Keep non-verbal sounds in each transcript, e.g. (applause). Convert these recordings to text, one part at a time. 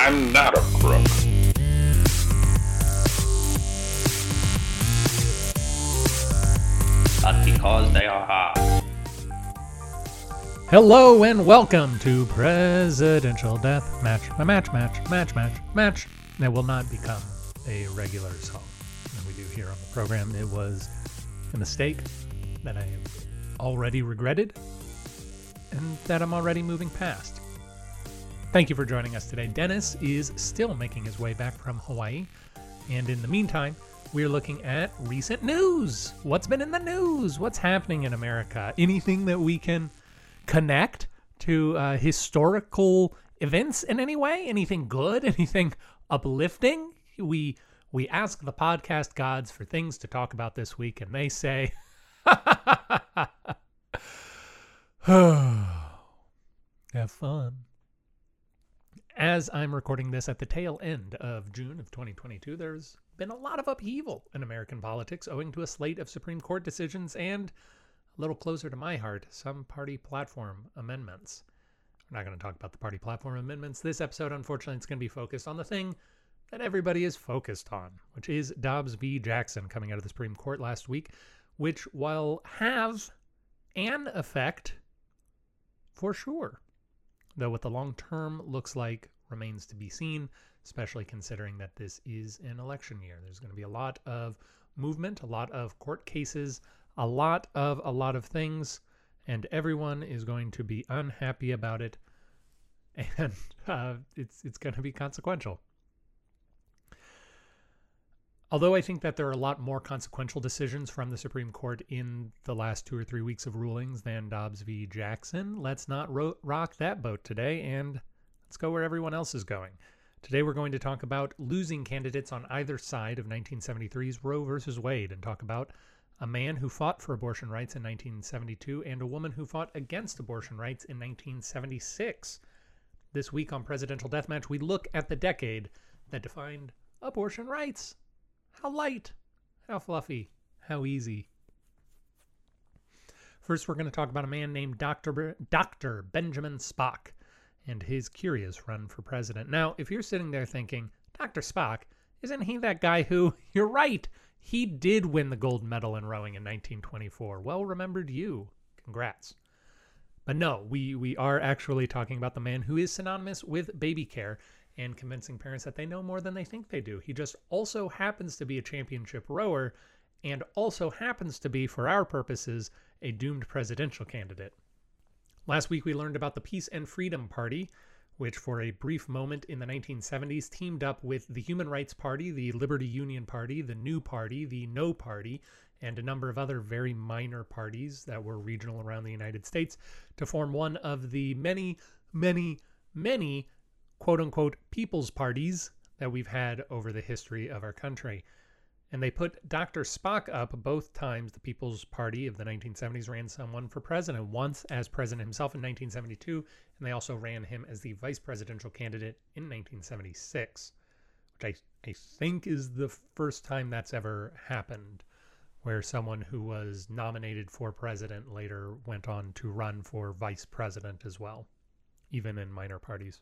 I'm not a crook. but because they are hard. Hello and welcome to Presidential Death Match. A match, match, match, match, match. That will not become a regular song that we do here on the program. It was a mistake that I have already regretted and that I'm already moving past. Thank you for joining us today. Dennis is still making his way back from Hawaii. And in the meantime, we're looking at recent news. What's been in the news? What's happening in America? Anything that we can connect to uh, historical events in any way? Anything good? (laughs) Anything uplifting? We we ask the podcast gods for things to talk about this week, and they say, (laughs) "Have fun." As I'm recording this at the tail end of June of 2022, there's been a lot of upheaval in American politics owing to a slate of Supreme Court decisions and, a little closer to my heart, some party platform amendments. We're not going to talk about the party platform amendments. This episode, unfortunately, it's going to be focused on the thing that everybody is focused on, which is Dobbs v. Jackson coming out of the Supreme Court last week, which will have an effect for sure though what the long term looks like remains to be seen, especially considering that this is an election year. There's going to be a lot of movement, a lot of court cases, a lot of a lot of things, and everyone is going to be unhappy about it, (laughs) and uh, it's it's going to be consequential. Although I think that there are a lot more consequential decisions from the Supreme Court in the last two or three weeks of rulings than Dobbs v. Jackson, let's not ro rock that boat today and let's go where everyone else is going. Today we're going to talk about losing candidates on either side of 1973's Roe v. Wade and talk about a man who fought for abortion rights in 1972 and a woman who fought against abortion rights in 1976. This week on Presidential Deathmatch, we look at the decade that defined abortion rights. How light, how fluffy, how easy. First, we're going to talk about a man named Dr. Dr. Benjamin Spock and his curious run for president. Now, if you're sitting there thinking, Dr. Spock, isn't he that guy who, (laughs) you're right, he did win the gold medal in rowing in 1924. Well remembered you. Congrats. But no, we, we are actually talking about the man who is synonymous with baby care and convincing parents that they know more than they think they do. He just also happens to be a championship rower and also happens to be, for our purposes, a doomed presidential candidate. Last week we learned about the Peace and Freedom Party, which for a brief moment in the 1970s teamed up with the Human Rights Party, the Liberty Union Party, the New Party, the No Party, and a number of other very minor parties that were regional around the United States to form one of the many, many, many quote unquote people's parties that we've had over the history of our country. And they put Dr. Spock up both times. The People's Party of the 1970s ran someone for president, once as president himself in 1972, and they also ran him as the vice presidential candidate in 1976, which I, I think is the first time that's ever happened, where someone who was nominated for president later went on to run for vice president as well, even in minor parties.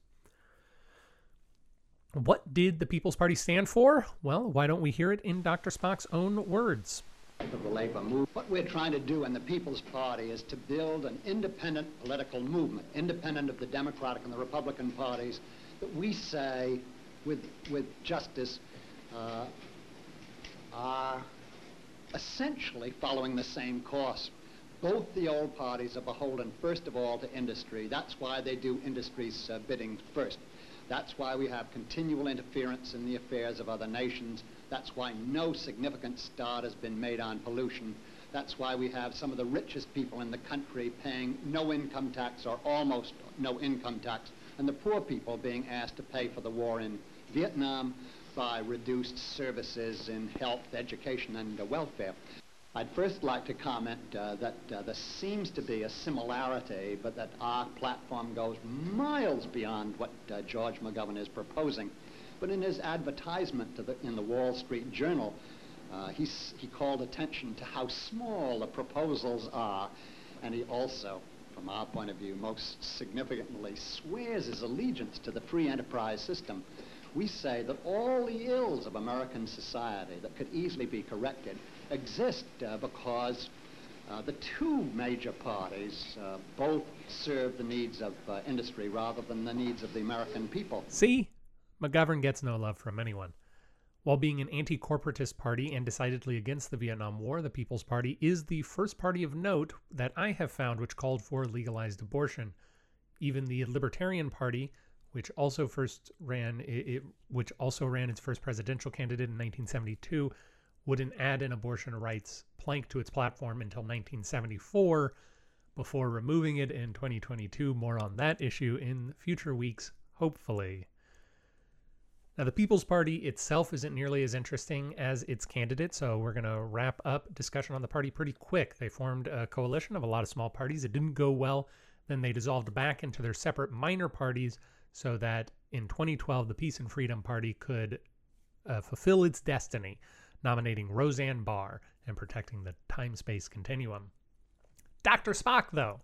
What did the People's Party stand for? Well, why don't we hear it in Dr. Spock's own words? Of the labor movement. What we're trying to do in the People's Party is to build an independent political movement, independent of the Democratic and the Republican parties, that we say, with, with justice, uh, are essentially following the same course. Both the old parties are beholden, first of all, to industry. That's why they do industry's uh, bidding first. That's why we have continual interference in the affairs of other nations. That's why no significant start has been made on pollution. That's why we have some of the richest people in the country paying no income tax or almost no income tax, and the poor people being asked to pay for the war in Vietnam by reduced services in health, education, and welfare. I'd first like to comment uh, that uh, there seems to be a similarity, but that our platform goes miles beyond what uh, George McGovern is proposing. But in his advertisement the, in the Wall Street Journal, uh, he called attention to how small the proposals are, and he also from our point of view, most significantly swears his allegiance to the free enterprise system, we say that all the ills of American society that could easily be corrected exist uh, because uh, the two major parties uh, both serve the needs of industry rather than the needs of the American people. See? McGovern gets no love from anyone. While being an anti corporatist party and decidedly against the Vietnam War, the People's Party is the first party of note that I have found which called for legalized abortion. Even the Libertarian Party, which also first ran it, which also ran its first presidential candidate in 1972, wouldn't add an abortion rights plank to its platform until 1974 before removing it in 2022. More on that issue in future weeks, hopefully. Now, the People's Party itself isn't nearly as interesting as its candidate, so we're going to wrap up discussion on the party pretty quick. They formed a coalition of a lot of small parties. It didn't go well. Then they dissolved back into their separate minor parties so that in 2012, the Peace and Freedom Party could uh, fulfill its destiny, nominating Roseanne Barr and protecting the time space continuum. Dr. Spock, though,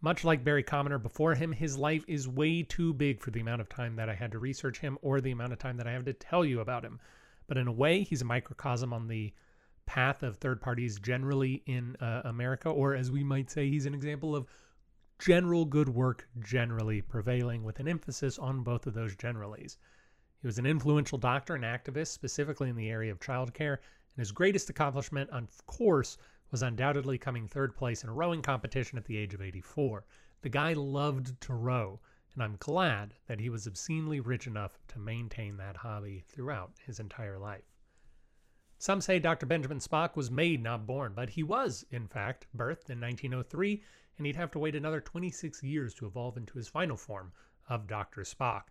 much like Barry Commoner before him, his life is way too big for the amount of time that I had to research him or the amount of time that I have to tell you about him. But in a way, he's a microcosm on the path of third parties generally in uh, America, or as we might say, he's an example of general good work generally prevailing with an emphasis on both of those generalities. He was an influential doctor and activist, specifically in the area of childcare, and his greatest accomplishment, of course, was undoubtedly coming third place in a rowing competition at the age of 84. The guy loved to row, and I'm glad that he was obscenely rich enough to maintain that hobby throughout his entire life. Some say Dr. Benjamin Spock was made, not born, but he was, in fact, birthed in 1903, and he'd have to wait another 26 years to evolve into his final form of Dr. Spock.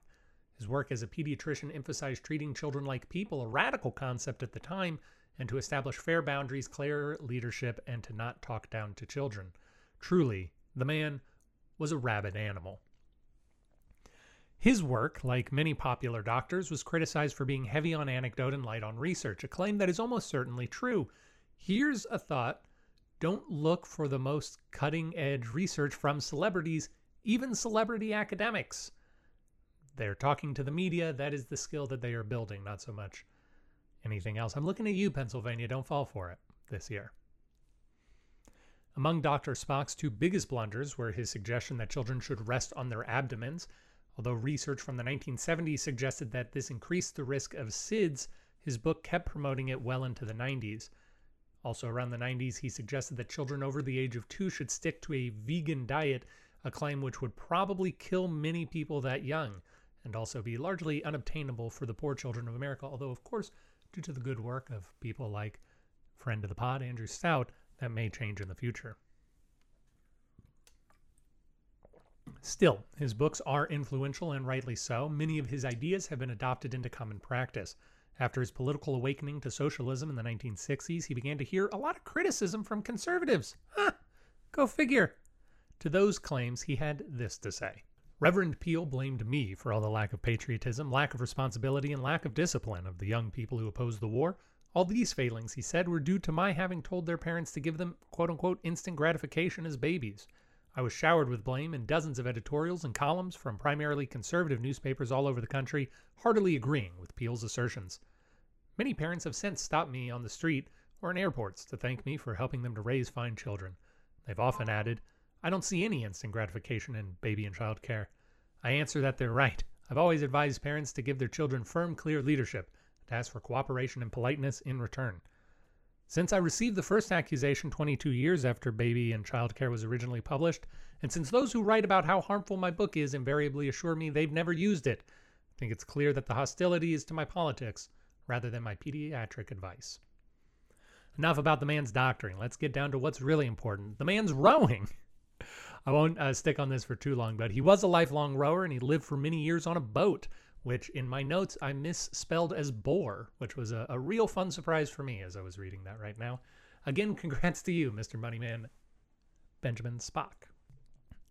His work as a pediatrician emphasized treating children like people, a radical concept at the time, and to establish fair boundaries, clear leadership, and to not talk down to children. Truly, the man was a rabid animal. His work, like many popular doctors, was criticized for being heavy on anecdote and light on research, a claim that is almost certainly true. Here's a thought don't look for the most cutting edge research from celebrities, even celebrity academics. They're talking to the media, that is the skill that they are building, not so much anything else. I'm looking at you, Pennsylvania. Don't fall for it this year. Among Dr. Spock's two biggest blunders were his suggestion that children should rest on their abdomens. Although research from the 1970s suggested that this increased the risk of SIDS, his book kept promoting it well into the 90s. Also, around the 90s, he suggested that children over the age of two should stick to a vegan diet, a claim which would probably kill many people that young, and also be largely unobtainable for the poor children of America, although, of course, due to the good work of people like friend of the pod, Andrew Stout, that may change in the future. Still, his books are influential and rightly so. Many of his ideas have been adopted into common practice. After his political awakening to socialism in the 1960s, he began to hear a lot of criticism from conservatives. Huh, go figure. To those claims, he had this to say. Reverend Peale blamed me for all the lack of patriotism, lack of responsibility, and lack of discipline of the young people who opposed the war. All these failings, he said, were due to my having told their parents to give them quote unquote instant gratification as babies. I was showered with blame in dozens of editorials and columns from primarily conservative newspapers all over the country, heartily agreeing with Peale's assertions. Many parents have since stopped me on the street or in airports to thank me for helping them to raise fine children. They've often added, I don't see any instant gratification in baby and child care. I answer that they're right. I've always advised parents to give their children firm, clear leadership, to ask for cooperation and politeness in return. Since I received the first accusation 22 years after Baby and Child Care was originally published, and since those who write about how harmful my book is invariably assure me they've never used it, I think it's clear that the hostility is to my politics rather than my pediatric advice. Enough about the man's doctoring. Let's get down to what's really important. The man's rowing. (laughs) I won't uh, stick on this for too long, but he was a lifelong rower and he lived for many years on a boat, which in my notes I misspelled as bore, which was a, a real fun surprise for me as I was reading that right now. Again, (laughs) congrats to you, Mr. Moneyman Benjamin Spock.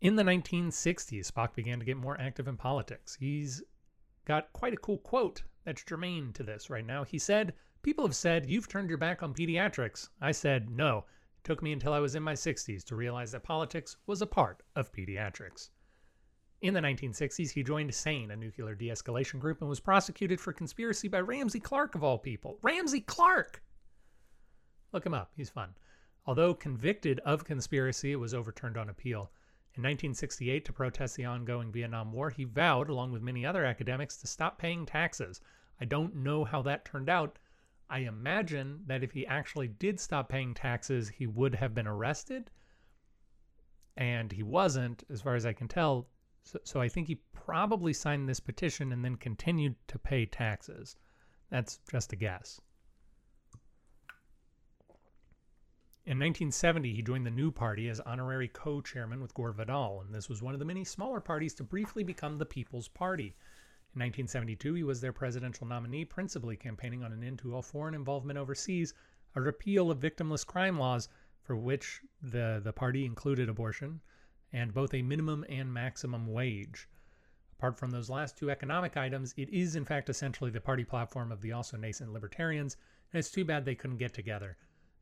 In the 1960s, Spock began to get more active in politics. He's got quite a cool quote that's germane to this right now. He said, People have said, You've turned your back on pediatrics. I said, No, took me until I was in my 60s to realize that politics was a part of pediatrics. In the 1960s, he joined SANE, a nuclear de escalation group, and was prosecuted for conspiracy by Ramsey Clark, of all people. Ramsey Clark! Look him up, he's fun. Although convicted of conspiracy, it was overturned on appeal. In 1968, to protest the ongoing Vietnam War, he vowed, along with many other academics, to stop paying taxes. I don't know how that turned out. I imagine that if he actually did stop paying taxes, he would have been arrested. And he wasn't, as far as I can tell. So, so I think he probably signed this petition and then continued to pay taxes. That's just a guess. In 1970, he joined the New Party as honorary co-chairman with Gore Vidal, and this was one of the many smaller parties to briefly become the People's Party. In 1972, he was their presidential nominee, principally campaigning on an end to all foreign involvement overseas, a repeal of victimless crime laws, for which the, the party included abortion, and both a minimum and maximum wage. Apart from those last two economic items, it is in fact essentially the party platform of the also nascent libertarians, and it's too bad they couldn't get together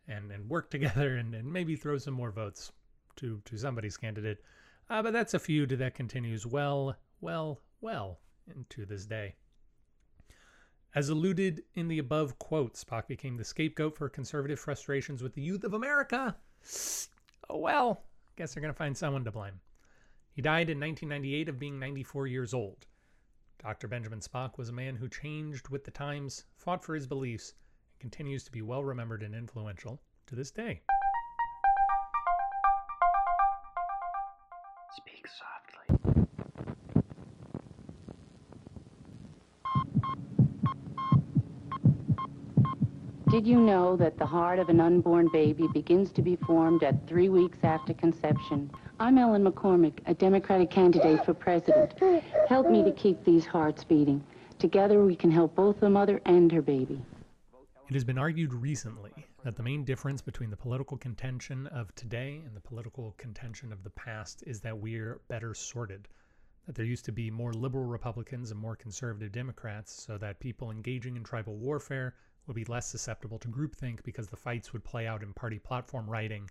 and, and work (laughs) together and, and maybe throw some more votes to, to somebody's candidate. Uh, but that's a feud that continues well, well, well into this day. As alluded in the above quote, Spock became the scapegoat for conservative frustrations with the youth of America. Oh well, guess they're going to find someone to blame. He died in 1998 of being 94 years old. Dr. Benjamin Spock was a man who changed with the times, fought for his beliefs, and continues to be well remembered and influential to this day. Did you know that the heart of an unborn baby begins to be formed at three weeks after conception? I'm Ellen McCormack, a Democratic candidate for president. Help me to keep these hearts beating. Together we can help both the mother and her baby. It has been argued recently that the main difference between the political contention of today and the political contention of the past is that we're better sorted. That there used to be more liberal Republicans and more conservative Democrats, so that people engaging in tribal warfare would be less susceptible to groupthink because the fights would play out in party platform writing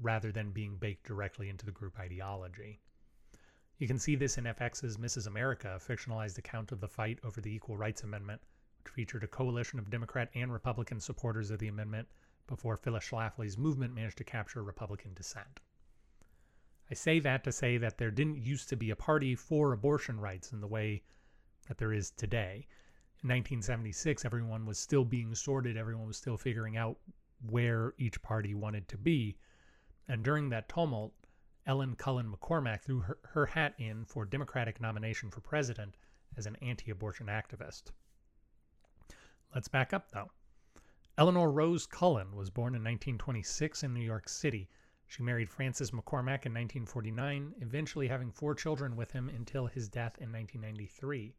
rather than being baked directly into the group ideology. You can see this in FX's Mrs. America, a fictionalized account of the fight over the Equal Rights Amendment, which featured a coalition of Democrat and Republican supporters of the amendment before Phyllis Schlafly's movement managed to capture Republican dissent. I say that to say that there didn't used to be a party for abortion rights in the way that there is today. In 1976, everyone was still being sorted, everyone was still figuring out where each party wanted to be. And during that tumult, Ellen Cullen McCormack threw her, her hat in for Democratic nomination for president as an anti abortion activist. Let's back up, though. Eleanor Rose Cullen was born in 1926 in New York City. She married Francis McCormack in 1949, eventually having four children with him until his death in 1993.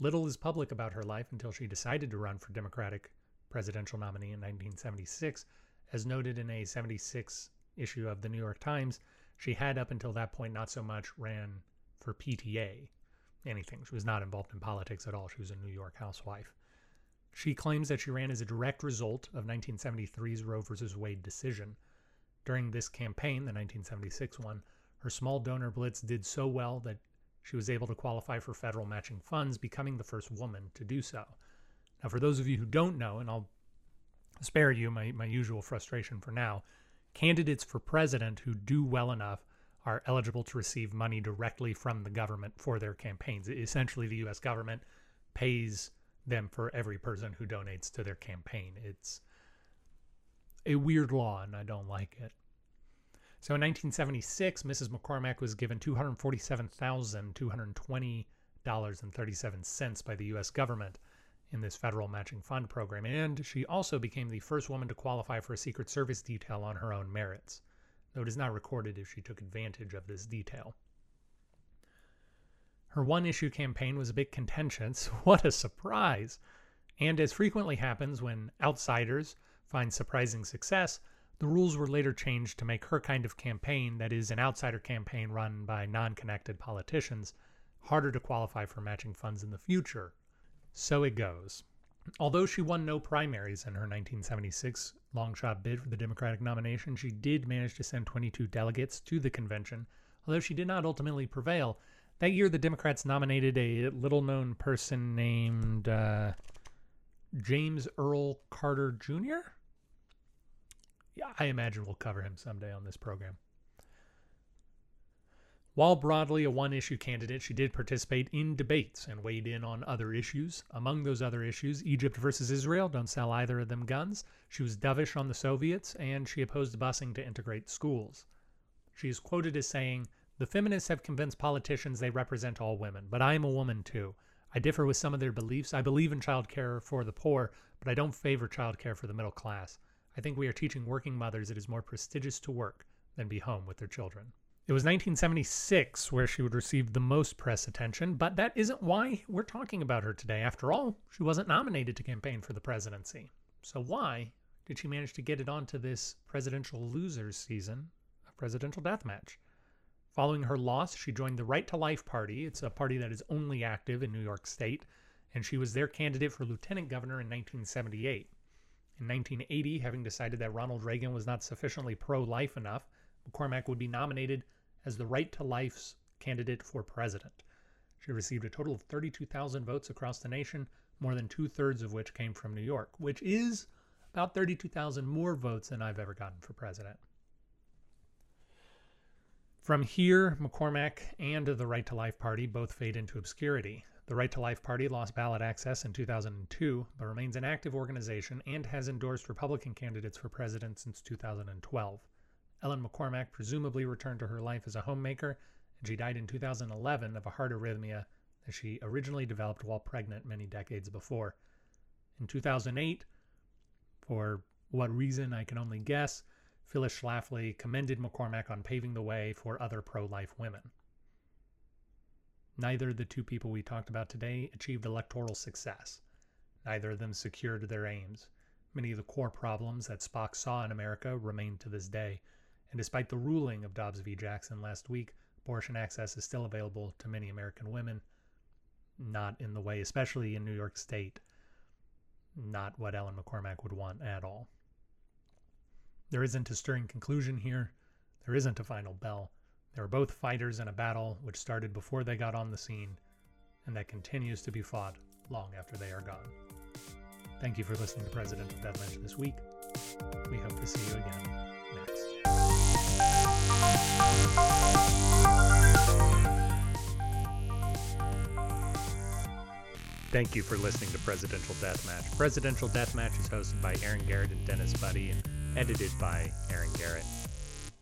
Little is public about her life until she decided to run for Democratic presidential nominee in 1976. As noted in a 76 issue of the New York Times, she had up until that point not so much ran for PTA, anything. She was not involved in politics at all. She was a New York housewife. She claims that she ran as a direct result of 1973's Roe v. Wade decision. During this campaign, the 1976 one, her small donor blitz did so well that she was able to qualify for federal matching funds, becoming the first woman to do so. Now, for those of you who don't know, and I'll spare you my, my usual frustration for now, candidates for president who do well enough are eligible to receive money directly from the government for their campaigns. Essentially, the U.S. government pays them for every person who donates to their campaign. It's a weird law, and I don't like it. So in 1976, Mrs. McCormack was given $247,220.37 by the U.S. government in this federal matching fund program, and she also became the first woman to qualify for a Secret Service detail on her own merits, though it is not recorded if she took advantage of this detail. Her one issue campaign was a bit contentious. (laughs) What a surprise! And as frequently happens when outsiders find surprising success, the rules were later changed to make her kind of campaign, that is, an outsider campaign run by non connected politicians, harder to qualify for matching funds in the future. So it goes. Although she won no primaries in her 1976 long shot bid for the Democratic nomination, she did manage to send 22 delegates to the convention. Although she did not ultimately prevail, that year the Democrats nominated a little known person named uh, James Earl Carter Jr. I imagine we'll cover him someday on this program. While broadly a one issue candidate, she did participate in debates and weighed in on other issues. Among those other issues, Egypt versus Israel, don't sell either of them guns. She was dovish on the Soviets, and she opposed busing to integrate schools. She is quoted as saying, The feminists have convinced politicians they represent all women, but I am a woman too. I differ with some of their beliefs. I believe in child care for the poor, but I don't favor child care for the middle class. I think we are teaching working mothers it is more prestigious to work than be home with their children. It was 1976 where she would receive the most press attention, but that isn't why we're talking about her today. After all, she wasn't nominated to campaign for the presidency. So why did she manage to get it onto this presidential losers season of Presidential Deathmatch? Following her loss, she joined the Right to Life Party. It's a party that is only active in New York State, and she was their candidate for lieutenant governor in 1978. In 1980, having decided that Ronald Reagan was not sufficiently pro-life enough, McCormack would be nominated as the Right to Life's candidate for president. She received a total of 32,000 votes across the nation, more than two thirds of which came from New York, which is about 32,000 more votes than I've ever gotten for president. From here, McCormack and the Right to Life Party both fade into obscurity. The Right to Life Party lost ballot access in 2002, but remains an active organization and has endorsed Republican candidates for president since 2012. Ellen McCormack presumably returned to her life as a homemaker, and she died in 2011 of a heart arrhythmia that she originally developed while pregnant many decades before. In 2008, for what reason I can only guess, Phyllis Schlafly commended McCormack on paving the way for other pro-life women. Neither of the two people we talked about today achieved electoral success. Neither of them secured their aims. Many of the core problems that Spock saw in America remain to this day, and despite the ruling of Dobbs v. Jackson last week, abortion access is still available to many American women. Not in the way, especially in New York State, not what Ellen McCormack would want at all. There isn't a stirring conclusion here. There isn't a final bell. They are both fighters in a battle which started before they got on the scene and that continues to be fought long after they are gone. Thank you for listening to Presidential Deathmatch this week. We hope to see you again next. Thank you for listening to Presidential Deathmatch. Presidential Deathmatch is hosted by Aaron Garrett and Dennis Buddy and edited by Aaron Garrett.